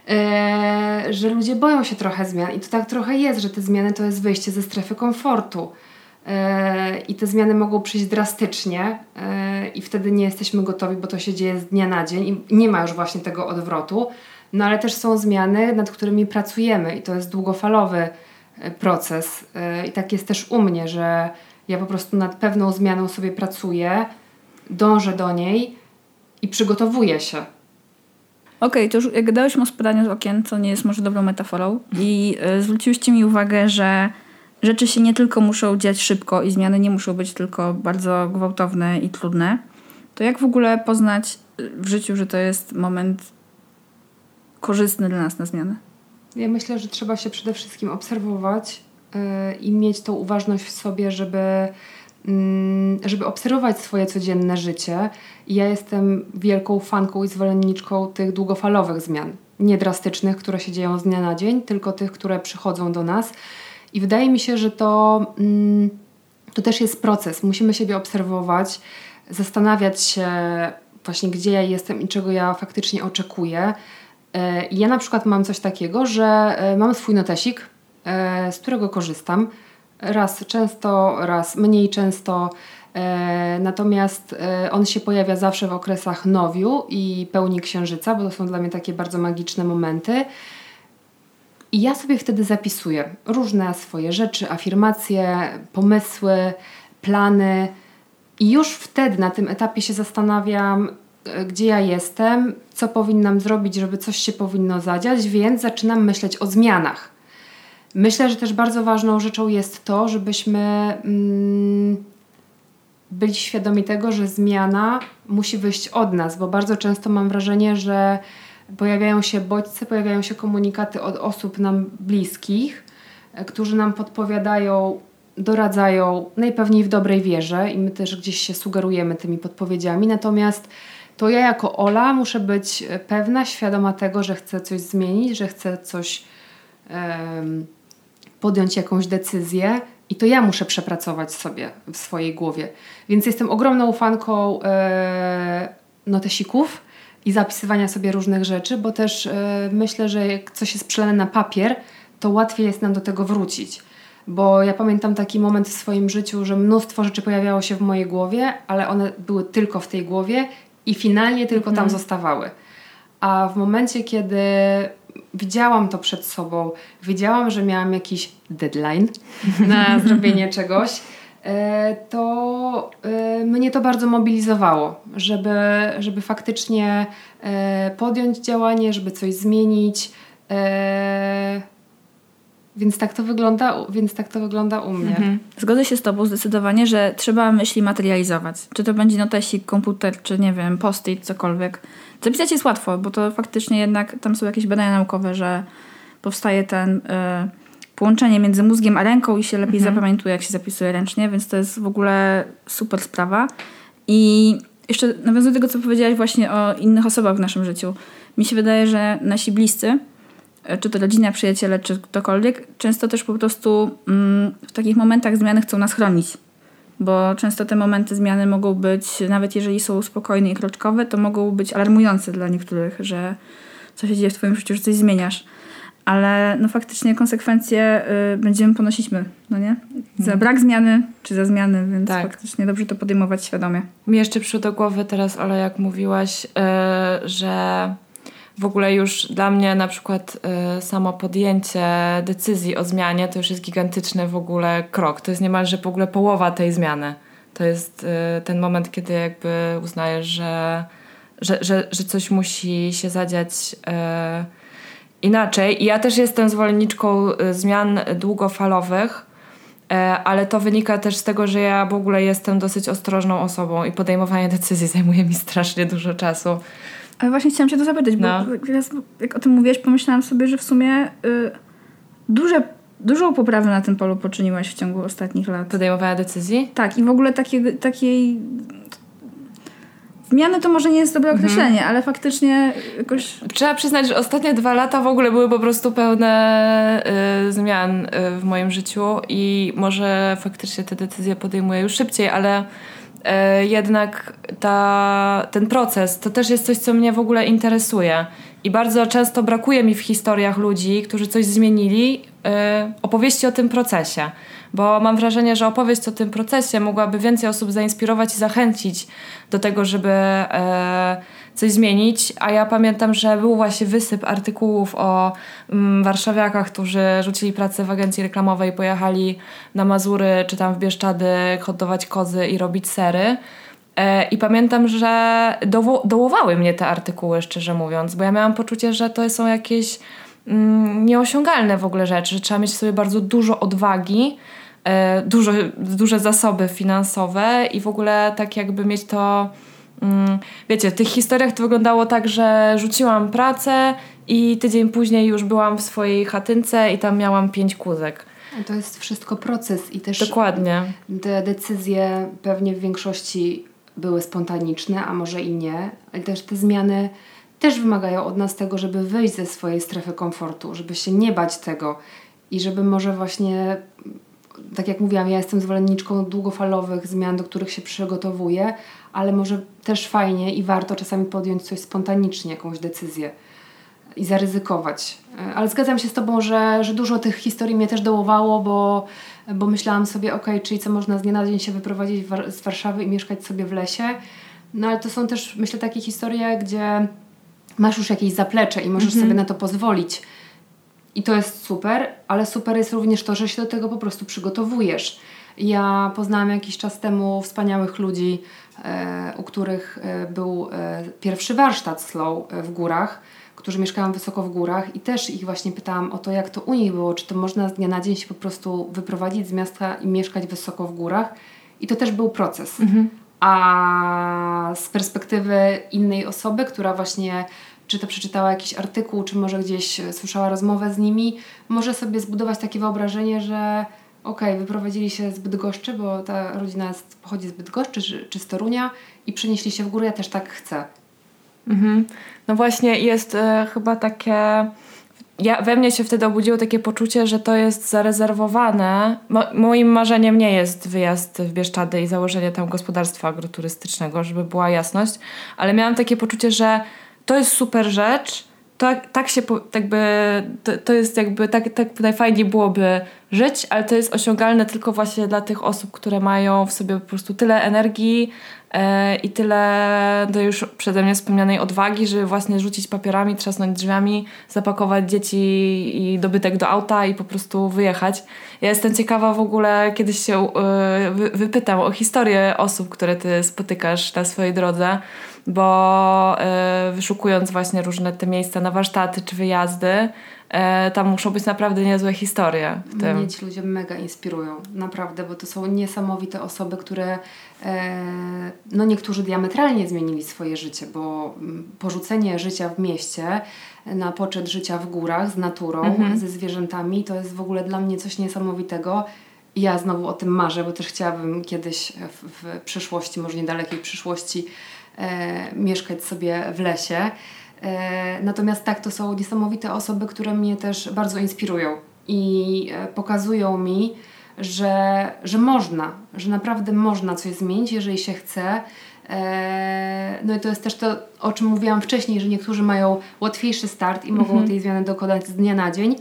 e, że ludzie boją się trochę zmian i to tak trochę jest, że te zmiany to jest wyjście ze strefy komfortu. E, I te zmiany mogą przyjść drastycznie, e, i wtedy nie jesteśmy gotowi, bo to się dzieje z dnia na dzień i nie ma już właśnie tego odwrotu. No ale też są zmiany, nad którymi pracujemy, i to jest długofalowy proces. I tak jest też u mnie, że ja po prostu nad pewną zmianą sobie pracuję, dążę do niej i przygotowuję się. Okej, okay, to już jak dałyśmy o spadaniu z okien, co nie jest może dobrą metaforą i y, zwróciłyście mi uwagę, że rzeczy się nie tylko muszą dziać szybko i zmiany nie muszą być tylko bardzo gwałtowne i trudne, to jak w ogóle poznać e, w życiu, że to jest moment korzystny dla nas na zmianę? Ja myślę, że trzeba się przede wszystkim obserwować, i mieć tą uważność w sobie, żeby, mm, żeby obserwować swoje codzienne życie. Ja jestem wielką fanką i zwolenniczką tych długofalowych zmian. Nie drastycznych, które się dzieją z dnia na dzień, tylko tych, które przychodzą do nas. I wydaje mi się, że to, mm, to też jest proces. Musimy siebie obserwować, zastanawiać się właśnie, gdzie ja jestem i czego ja faktycznie oczekuję. E, ja na przykład mam coś takiego, że e, mam swój notesik, z którego korzystam. Raz często, raz mniej często. E, natomiast e, on się pojawia zawsze w okresach nowiu i pełni księżyca, bo to są dla mnie takie bardzo magiczne momenty. I ja sobie wtedy zapisuję różne swoje rzeczy, afirmacje, pomysły, plany. I już wtedy na tym etapie się zastanawiam, gdzie ja jestem, co powinnam zrobić, żeby coś się powinno zadziać, więc zaczynam myśleć o zmianach. Myślę, że też bardzo ważną rzeczą jest to, żebyśmy mm, byli świadomi tego, że zmiana musi wyjść od nas, bo bardzo często mam wrażenie, że pojawiają się bodźce, pojawiają się komunikaty od osób nam bliskich, e, którzy nam podpowiadają, doradzają, najpewniej w dobrej wierze i my też gdzieś się sugerujemy tymi podpowiedziami. Natomiast to ja jako Ola muszę być pewna, świadoma tego, że chcę coś zmienić, że chcę coś. Podjąć jakąś decyzję i to ja muszę przepracować sobie w swojej głowie. Więc jestem ogromną fanką e, notesików i zapisywania sobie różnych rzeczy, bo też e, myślę, że jak coś jest przelane na papier, to łatwiej jest nam do tego wrócić. Bo ja pamiętam taki moment w swoim życiu, że mnóstwo rzeczy pojawiało się w mojej głowie, ale one były tylko w tej głowie i finalnie tylko tam mhm. zostawały. A w momencie, kiedy widziałam to przed sobą, wiedziałam, że miałam jakiś deadline *laughs* na zrobienie czegoś, e, to e, mnie to bardzo mobilizowało, żeby, żeby faktycznie e, podjąć działanie, żeby coś zmienić. Więc tak to wygląda, więc tak to wygląda u mnie. Mhm. Zgodzę się z Tobą zdecydowanie, że trzeba myśli materializować. Czy to będzie notesik, komputer, czy nie wiem, post-it, cokolwiek. Zapisać jest łatwo, bo to faktycznie jednak tam są jakieś badania naukowe, że powstaje ten y, połączenie między mózgiem a ręką i się lepiej mhm. zapamiętuje, jak się zapisuje ręcznie, więc to jest w ogóle super sprawa. I jeszcze nawiązuję do tego, co powiedziałaś właśnie o innych osobach w naszym życiu. Mi się wydaje, że nasi bliscy, czy to rodzina, przyjaciele, czy ktokolwiek, często też po prostu mm, w takich momentach zmiany chcą nas chronić bo często te momenty zmiany mogą być, nawet jeżeli są spokojne i kroczkowe, to mogą być alarmujące dla niektórych, że co się dzieje w Twoim życiu, że coś zmieniasz. Ale no faktycznie konsekwencje y, będziemy ponosić my, no nie? Za mhm. brak zmiany czy za zmiany, więc tak. faktycznie dobrze to podejmować świadomie. Mi jeszcze przyszło do głowy teraz, ale jak mówiłaś, że w ogóle już dla mnie na przykład y, samo podjęcie decyzji o zmianie to już jest gigantyczny w ogóle krok. To jest niemalże w ogóle połowa tej zmiany. To jest y, ten moment, kiedy jakby uznajesz, że, że, że, że coś musi się zadziać y, inaczej. I ja też jestem zwolenniczką zmian długofalowych, ale to wynika też z tego, że ja w ogóle jestem dosyć ostrożną osobą i podejmowanie decyzji zajmuje mi strasznie dużo czasu. Ale właśnie chciałam cię to zapytać, bo no. jak o tym mówiłaś, pomyślałam sobie, że w sumie y, duże, dużą poprawę na tym polu poczyniłaś w ciągu ostatnich lat. Podejmowania decyzji? Tak, i w ogóle takiej, takiej Zmiany to może nie jest dobre mhm. określenie, mhm. ale faktycznie jakoś... Trzeba przyznać, że ostatnie dwa lata w ogóle były po prostu pełne y, zmian y, w moim życiu i może faktycznie te decyzje podejmuję już szybciej, ale jednak ta, ten proces to też jest coś, co mnie w ogóle interesuje. I bardzo często brakuje mi w historiach ludzi, którzy coś zmienili, e, opowieści o tym procesie. Bo mam wrażenie, że opowieść o tym procesie mogłaby więcej osób zainspirować i zachęcić do tego, żeby e, coś zmienić, a ja pamiętam, że był właśnie wysyp artykułów o mm, warszawiakach, którzy rzucili pracę w agencji reklamowej pojechali na Mazury czy tam w Bieszczady hodować kozy i robić sery. E, I pamiętam, że dołowały mnie te artykuły, szczerze mówiąc, bo ja miałam poczucie, że to są jakieś mm, nieosiągalne w ogóle rzeczy, że trzeba mieć sobie bardzo dużo odwagi, e, dużo, duże zasoby finansowe i w ogóle tak jakby mieć to wiecie, w tych historiach to wyglądało tak, że rzuciłam pracę i tydzień później już byłam w swojej chatynce i tam miałam pięć kózek. To jest wszystko proces i też Dokładnie. te decyzje pewnie w większości były spontaniczne, a może i nie, ale też te zmiany też wymagają od nas tego, żeby wyjść ze swojej strefy komfortu, żeby się nie bać tego i żeby może właśnie, tak jak mówiłam, ja jestem zwolenniczką długofalowych zmian, do których się przygotowuję, ale może też fajnie i warto czasami podjąć coś spontanicznie, jakąś decyzję i zaryzykować. E, ale zgadzam się z Tobą, że, że dużo tych historii mnie też dołowało, bo, bo myślałam sobie, ok, czyli co można z dnia na dzień się wyprowadzić z Warszawy i mieszkać sobie w lesie. No ale to są też, myślę, takie historie, gdzie masz już jakieś zaplecze i możesz mhm. sobie na to pozwolić. I to jest super, ale super jest również to, że się do tego po prostu przygotowujesz. Ja poznałam jakiś czas temu wspaniałych ludzi, u których e, był e, pierwszy warsztat slow w górach, którzy mieszkają wysoko w górach i też ich właśnie pytałam o to, jak to u nich było, czy to można z dnia na dzień się po prostu wyprowadzić z miasta i mieszkać wysoko w górach. I to też był proces. Mhm. A z perspektywy innej osoby, która właśnie czy to przeczytała jakiś artykuł, czy może gdzieś słyszała rozmowę z nimi, może sobie zbudować takie wyobrażenie, że okej, okay, wyprowadzili się z Bydgoszczy, bo ta rodzina pochodzi z Bydgoszczy czy, czy z Torunia i przenieśli się w górę, ja też tak chcę. Mhm. No właśnie jest e, chyba takie... Ja, we mnie się wtedy obudziło takie poczucie, że to jest zarezerwowane. Mo, moim marzeniem nie jest wyjazd w Bieszczady i założenie tam gospodarstwa agroturystycznego, żeby była jasność, ale miałam takie poczucie, że to jest super rzecz, tak, tak się jakby, to, to jest jakby, tak, tak najfajniej byłoby żyć, ale to jest osiągalne tylko właśnie dla tych osób, które mają w sobie po prostu tyle energii e, i tyle do już przeze mnie wspomnianej odwagi, żeby właśnie rzucić papierami, trzasnąć drzwiami, zapakować dzieci i dobytek do auta i po prostu wyjechać. Ja jestem ciekawa w ogóle, kiedyś się wy, wypytam o historię osób, które ty spotykasz na swojej drodze, bo e, wyszukując właśnie różne te miejsca na warsztaty czy wyjazdy, e, tam muszą być naprawdę niezłe historie. W tym. Mnie ci ludzie mega inspirują, naprawdę, bo to są niesamowite osoby, które e, no niektórzy diametralnie zmienili swoje życie, bo mm, porzucenie życia w mieście na poczet życia w górach z naturą, mhm. ze zwierzętami, to jest w ogóle dla mnie coś niesamowitego. I ja znowu o tym marzę, bo też chciałabym kiedyś w, w przyszłości, może niedalekiej przyszłości, mieszkać sobie w lesie. E, natomiast tak, to są niesamowite osoby, które mnie też bardzo inspirują i e, pokazują mi, że, że można, że naprawdę można coś zmienić, jeżeli się chce. E, no i to jest też to, o czym mówiłam wcześniej, że niektórzy mają łatwiejszy start i mogą mhm. tej zmiany dokonać z dnia na dzień.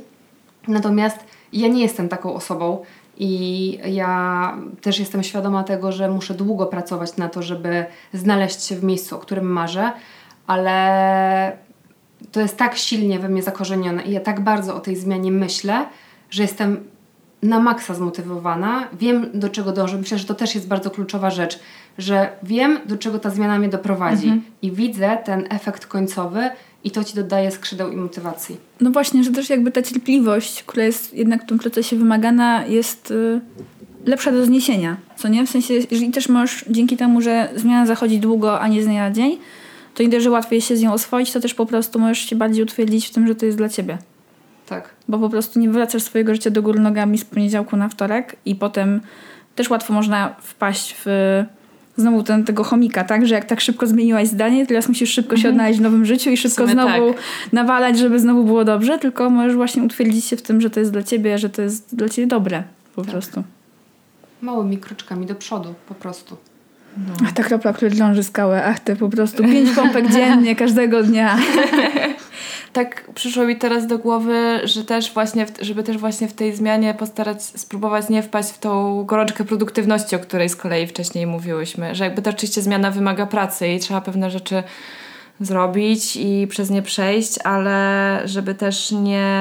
Natomiast ja nie jestem taką osobą i ja też jestem świadoma tego, że muszę długo pracować na to, żeby znaleźć się w miejscu, o którym marzę ale to jest tak silnie we mnie zakorzenione i ja tak bardzo o tej zmianie myślę, że jestem na maksa zmotywowana, wiem do czego dążę. Myślę, że to też jest bardzo kluczowa rzecz, że wiem do czego ta zmiana mnie doprowadzi mhm. i widzę ten efekt końcowy i to ci dodaje skrzydeł i motywacji. No właśnie, że też jakby ta cierpliwość, która jest jednak w tym procesie wymagana, jest y, lepsza do zniesienia. Co nie? W sensie, jeżeli też możesz dzięki temu, że zmiana zachodzi długo, a nie z dnia na dzień, to nie dość, że łatwiej się z nią oswoić, to też po prostu możesz się bardziej utwierdzić w tym, że to jest dla ciebie. Tak. Bo po prostu nie wracasz swojego życia do góry nogami z poniedziałku na wtorek i potem też łatwo można wpaść w znowu ten, tego chomika, tak? Że jak tak szybko zmieniłaś zdanie, teraz musisz szybko się mhm. odnaleźć w nowym życiu i szybko znowu tak. nawalać, żeby znowu było dobrze, tylko możesz właśnie utwierdzić się w tym, że to jest dla ciebie, że to jest dla ciebie dobre po tak. prostu. Małymi kroczkami do przodu po prostu. No. Ach, ta kropla, która drąży skałę. Ach, te po prostu pięć pompek *laughs* dziennie, każdego dnia. *laughs* tak przyszło mi teraz do głowy, że też właśnie, żeby też właśnie w tej zmianie postarać, spróbować nie wpaść w tą gorączkę produktywności, o której z kolei wcześniej mówiłyśmy. Że jakby to oczywiście zmiana wymaga pracy i trzeba pewne rzeczy zrobić i przez nie przejść, ale żeby też nie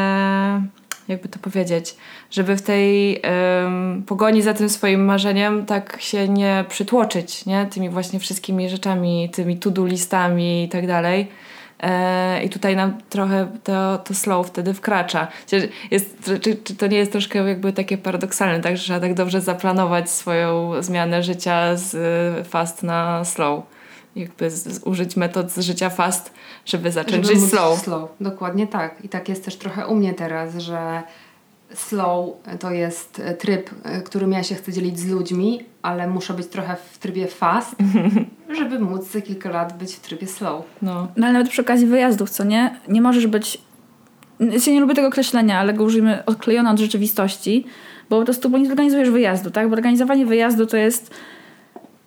jakby to powiedzieć, żeby w tej um, pogoni za tym swoim marzeniem tak się nie przytłoczyć, nie? Tymi właśnie wszystkimi rzeczami, tymi to-do listami i tak dalej. E, I tutaj nam trochę to, to slow wtedy wkracza. Jest, czy, czy to nie jest troszkę jakby takie paradoksalne, tak, że trzeba tak dobrze zaplanować swoją zmianę życia z fast na slow? Jakby z, z użyć metod z życia fast, żeby zacząć żeby żyć slow. slow. Dokładnie tak. I tak jest też trochę u mnie teraz, że slow to jest tryb, którym ja się chcę dzielić z ludźmi, ale muszę być trochę w trybie fast, *laughs* żeby móc za kilka lat być w trybie slow. No. no ale nawet przy okazji wyjazdów, co nie? Nie możesz być... Ja nie lubię tego określenia, ale go użyjmy odklejone od rzeczywistości, bo po prostu bo nie zorganizujesz wyjazdu, tak? Bo organizowanie wyjazdu to jest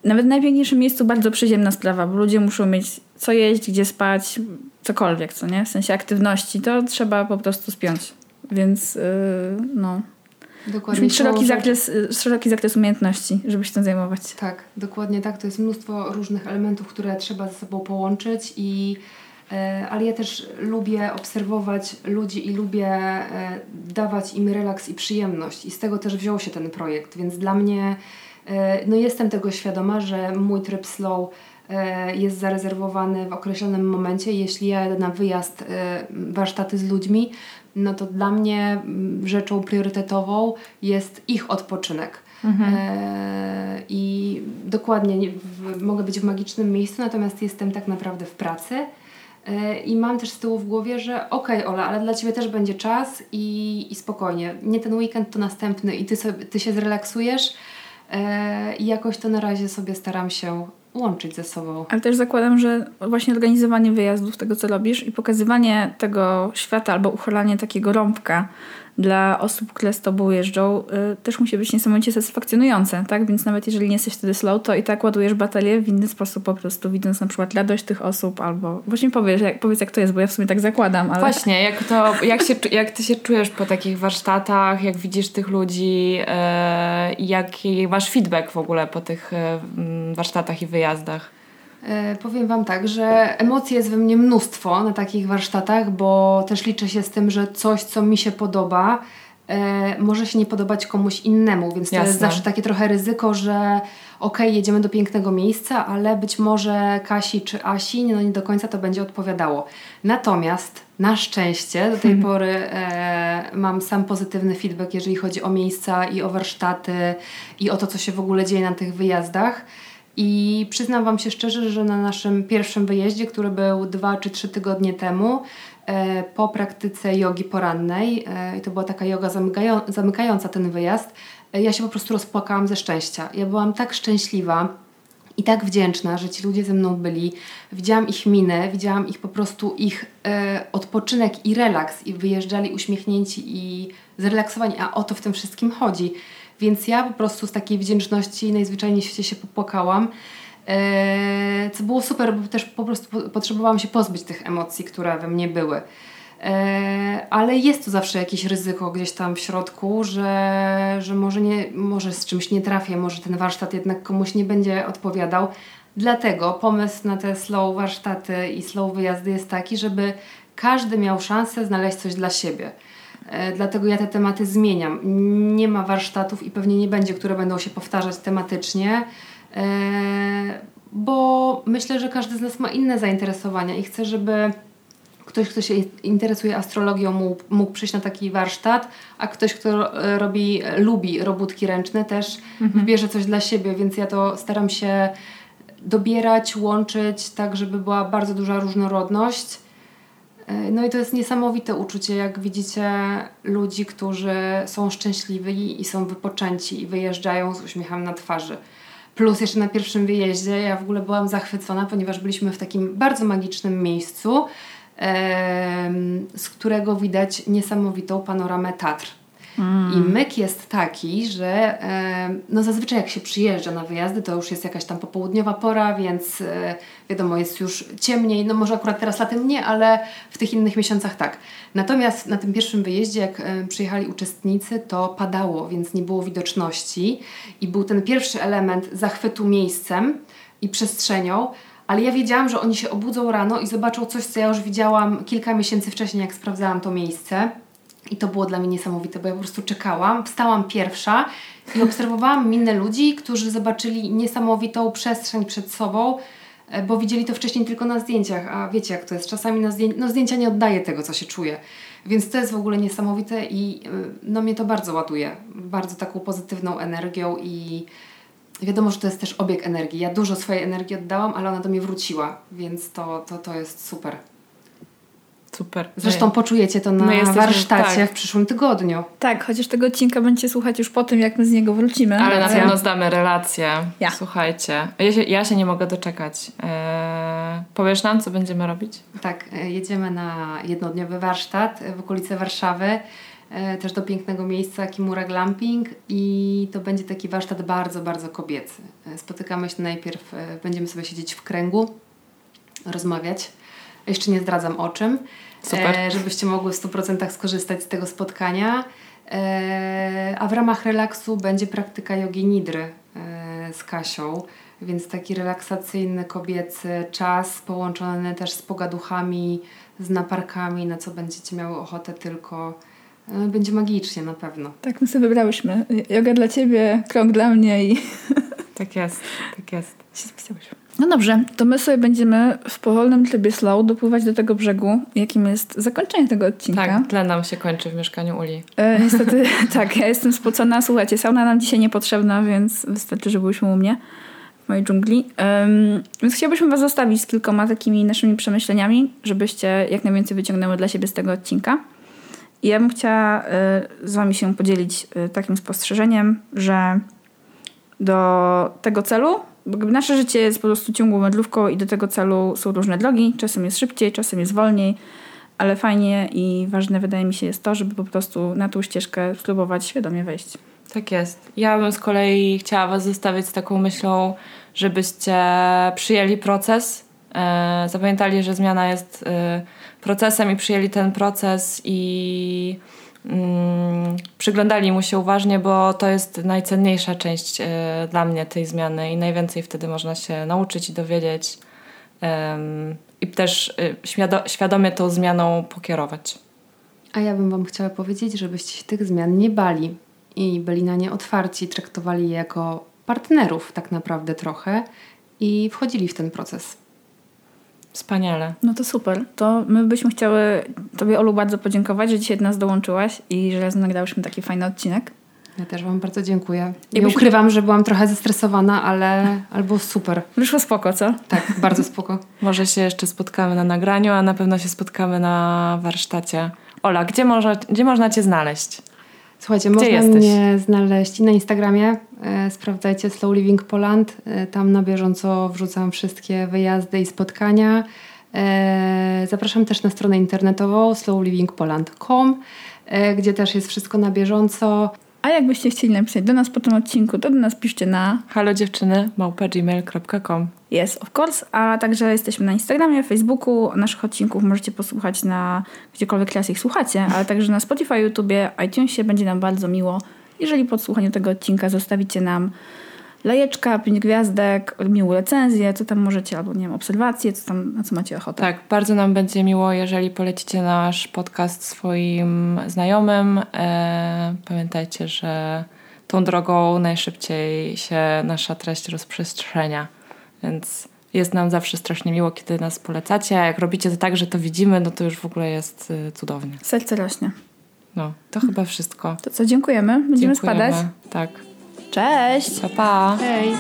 nawet w najpiękniejszym miejscu bardzo przyziemna sprawa, bo ludzie muszą mieć co jeść, gdzie spać, cokolwiek, co nie? W sensie aktywności, to trzeba po prostu spiąć. Więc yy, no. Dokładnie. Szeroki zakres, y, szeroki zakres umiejętności, żeby się tym zajmować. Tak, dokładnie tak. To jest mnóstwo różnych elementów, które trzeba ze sobą połączyć i e, ale ja też lubię obserwować ludzi i lubię e, dawać im relaks i przyjemność i z tego też wziął się ten projekt, więc dla mnie e, no jestem tego świadoma, że mój tryb slow jest zarezerwowany w określonym momencie. Jeśli ja jadę na wyjazd, warsztaty z ludźmi, no to dla mnie mm, rzeczą priorytetową jest ich odpoczynek. Mhm. E, I dokładnie nie, w, mogę być w magicznym miejscu, natomiast jestem tak naprawdę w pracy. E, I mam też z tyłu w głowie, że okej, okay, Ola, ale dla ciebie też będzie czas i, i spokojnie. Nie ten weekend, to następny i ty, sobie, ty się zrelaksujesz. E, I jakoś to na razie sobie staram się łączyć ze sobą. Ale też zakładam, że właśnie organizowanie wyjazdów, tego co robisz i pokazywanie tego świata albo uchylanie takiego rąbka dla osób, które z tobą jeżdżą, y, też musi być niesamowicie satysfakcjonujące, tak? Więc nawet jeżeli nie jesteś wtedy slow, to i tak ładujesz baterię w inny sposób po prostu, widząc na przykład radość tych osób albo... Właśnie powiesz, jak, powiedz jak to jest, bo ja w sumie tak zakładam, ale... Właśnie, jak to, jak, się, jak ty się czujesz po takich warsztatach, jak widzisz tych ludzi e, jaki masz feedback w ogóle po tych e, warsztatach i wyjazdach? E, powiem Wam tak, że emocji jest we mnie mnóstwo na takich warsztatach, bo też liczę się z tym, że coś, co mi się podoba, e, może się nie podobać komuś innemu, więc Jasne. to jest zawsze takie trochę ryzyko, że okej, okay, jedziemy do pięknego miejsca, ale być może Kasi czy Asi no nie do końca to będzie odpowiadało. Natomiast na szczęście do tej hmm. pory e, mam sam pozytywny feedback, jeżeli chodzi o miejsca i o warsztaty i o to, co się w ogóle dzieje na tych wyjazdach. I przyznam Wam się szczerze, że na naszym pierwszym wyjeździe, który był dwa czy trzy tygodnie temu, e, po praktyce jogi porannej, e, i to była taka yoga zamykająca ten wyjazd, e, ja się po prostu rozpłakałam ze szczęścia. Ja byłam tak szczęśliwa i tak wdzięczna, że ci ludzie ze mną byli. Widziałam ich minę, widziałam ich po prostu ich odpoczynek i relaks i wyjeżdżali uśmiechnięci i zrelaksowani, a o to w tym wszystkim chodzi więc ja po prostu z takiej wdzięczności najzwyczajniej w świecie się popłakałam. E, co było super, bo też po prostu potrzebowałam się pozbyć tych emocji, które we mnie były. E, ale jest tu zawsze jakieś ryzyko gdzieś tam w środku, że, że może, nie, może z czymś nie trafię, może ten warsztat jednak komuś nie będzie odpowiadał. Dlatego pomysł na te slow warsztaty i slow wyjazdy jest taki, żeby każdy miał szansę znaleźć coś dla siebie. E, dlatego ja te tematy zmieniam. Nie ma warsztatów i pewnie nie będzie, które będą się powtarzać tematycznie, e, bo myślę, że każdy z nas ma inne zainteresowania i chcę, żeby ktoś, kto się interesuje astrologią, mógł, mógł przyjść na taki warsztat, a ktoś, kto e, robi, lubi robótki ręczne, też mhm. wybierze coś dla siebie, więc ja to staram się dobierać, łączyć, tak żeby była bardzo duża różnorodność. E, no i to jest niesamowite uczucie, jak widzicie ludzi, którzy są szczęśliwi i są wypoczęci i wyjeżdżają z uśmiechem na twarzy. Plus jeszcze na pierwszym wyjeździe ja w ogóle byłam zachwycona, ponieważ byliśmy w takim bardzo magicznym miejscu, z którego widać niesamowitą panoramę Tatr. I myk jest taki, że no zazwyczaj jak się przyjeżdża na wyjazdy, to już jest jakaś tam popołudniowa pora, więc e, wiadomo, jest już ciemniej. No może akurat teraz latem nie, ale w tych innych miesiącach tak. Natomiast na tym pierwszym wyjeździe, jak przyjechali uczestnicy, to padało, więc nie było widoczności. I był ten pierwszy element zachwytu miejscem i przestrzenią, ale ja wiedziałam, że oni się obudzą rano i zobaczą coś, co ja już widziałam kilka miesięcy wcześniej, jak sprawdzałam to miejsce. I to było dla mnie niesamowite, bo ja po prostu czekałam, wstałam pierwsza i obserwowałam minę ludzi, którzy zobaczyli niesamowitą przestrzeń przed sobą, e, bo widzieli to wcześniej tylko na zdjęciach, a wiecie jak to jest, czasami na zdjęcia, no zdjęcia nie oddaje tego, co się czuje. Więc to jest w ogóle niesamowite i e, no mnie to bardzo ładuje, bardzo taką pozytywną energią i wiadomo, że to jest też obieg energii. Ja dużo swojej energii oddałam, ale ona do mnie wróciła, więc to, to, to jest super. Super. Zresztą poczujecie to na no warsztacie tak. w przyszłym tygodniu. Tak, chociaż tego odcinka będziecie słuchać już po tym, jak my z niego wrócimy. Ale na pewno zdamy relację. Ja. Słuchajcie. Ja się, ja się nie mogę doczekać. Eee, powiesz nam, co będziemy robić? Tak, e, jedziemy na jednodniowy warsztat w okolice Warszawy. E, też do pięknego miejsca Kimura Glamping i to będzie taki warsztat bardzo, bardzo kobiecy. E, spotykamy się najpierw, będziemy sobie siedzieć w kręgu, rozmawiać jeszcze nie zdradzam o czym, Super. E, żebyście mogły w 100% skorzystać z tego spotkania. E, a w ramach relaksu będzie praktyka jogi nidry e, z Kasią, więc taki relaksacyjny, kobiecy czas połączony też z pogaduchami, z naparkami, na co będziecie miały ochotę tylko. Będzie magicznie na pewno. Tak, my sobie wybrałyśmy. Yoga dla Ciebie, krok dla mnie i... Tak jest, tak jest. Się spisałyśmy. No dobrze, to my sobie będziemy w powolnym trybie slow dopływać do tego brzegu, jakim jest zakończenie tego odcinka. Tak, tlen nam się kończy w mieszkaniu Uli. E, niestety, *laughs* tak, ja jestem spocona. Słuchajcie, sauna nam dzisiaj niepotrzebna, więc wystarczy, że byliśmy u mnie w mojej dżungli. Um, więc chciałbyśmy Was zostawić z kilkoma takimi naszymi przemyśleniami, żebyście jak najwięcej wyciągnęły dla siebie z tego odcinka. I ja bym chciała y, z Wami się podzielić y, takim spostrzeżeniem, że do tego celu nasze życie jest po prostu ciągłą wędrówką i do tego celu są różne drogi. Czasem jest szybciej, czasem jest wolniej, ale fajnie i ważne wydaje mi się jest to, żeby po prostu na tą ścieżkę spróbować świadomie wejść. Tak jest. Ja bym z kolei chciała Was zostawić z taką myślą, żebyście przyjęli proces, e, zapamiętali, że zmiana jest e, procesem i przyjęli ten proces i przyglądali mu się uważnie, bo to jest najcenniejsza część y, dla mnie tej zmiany i najwięcej wtedy można się nauczyć i dowiedzieć i też y, świadomie tą zmianą pokierować. A ja bym Wam chciała powiedzieć, żebyście się tych zmian nie bali i byli na nie otwarci, traktowali je jako partnerów tak naprawdę trochę i wchodzili w ten proces. Wspaniale. No to super. To my byśmy chciały Tobie, Olu, bardzo podziękować, że dzisiaj do nas dołączyłaś i że nagrałyśmy taki fajny odcinek. Ja też Wam bardzo dziękuję. Nie byśmy... ukrywam, że byłam trochę zestresowana, ale albo super. Wyszło spoko, co? Tak, bardzo spoko. *laughs* Może się jeszcze spotkamy na nagraniu, a na pewno się spotkamy na warsztacie. Ola, gdzie, może, gdzie można Cię znaleźć? Słuchajcie, Gdzie można jesteś? mnie znaleźć na Instagramie. E, sprawdzajcie Slow Living Poland. E, tam na bieżąco wrzucam wszystkie wyjazdy i spotkania. E, zapraszam też na stronę internetową slowlivingpoland.com, gdzie też jest wszystko na bieżąco. A jakbyście chcieli napisać do nas po tym odcinku, to do nas piszcie na halo dziewczyny małpa.gmail.com Yes, of course. A także jesteśmy na Instagramie, Facebooku. Naszych odcinków możecie posłuchać na gdziekolwiek teraz ich słuchacie, ale także na Spotify, YouTube, iTunesie. Będzie nam bardzo miło, jeżeli po słuchaniu tego odcinka zostawicie nam lajeczka, pięć gwiazdek, miłą recenzję, co tam możecie, albo nie wiem, obserwacje, co tam, na co macie ochotę. Tak, bardzo nam będzie miło, jeżeli polecicie nasz podcast swoim znajomym. E, pamiętajcie, że tą drogą najszybciej się nasza treść rozprzestrzenia, więc jest nam zawsze strasznie miło, kiedy nas polecacie, a jak robicie to tak, że to widzimy, no to już w ogóle jest y, cudownie. Serce rośnie. No, to chyba wszystko. To co, dziękujemy. Będziemy dziękujemy. spadać. Tak. Cześć! Pa, pa. Hej!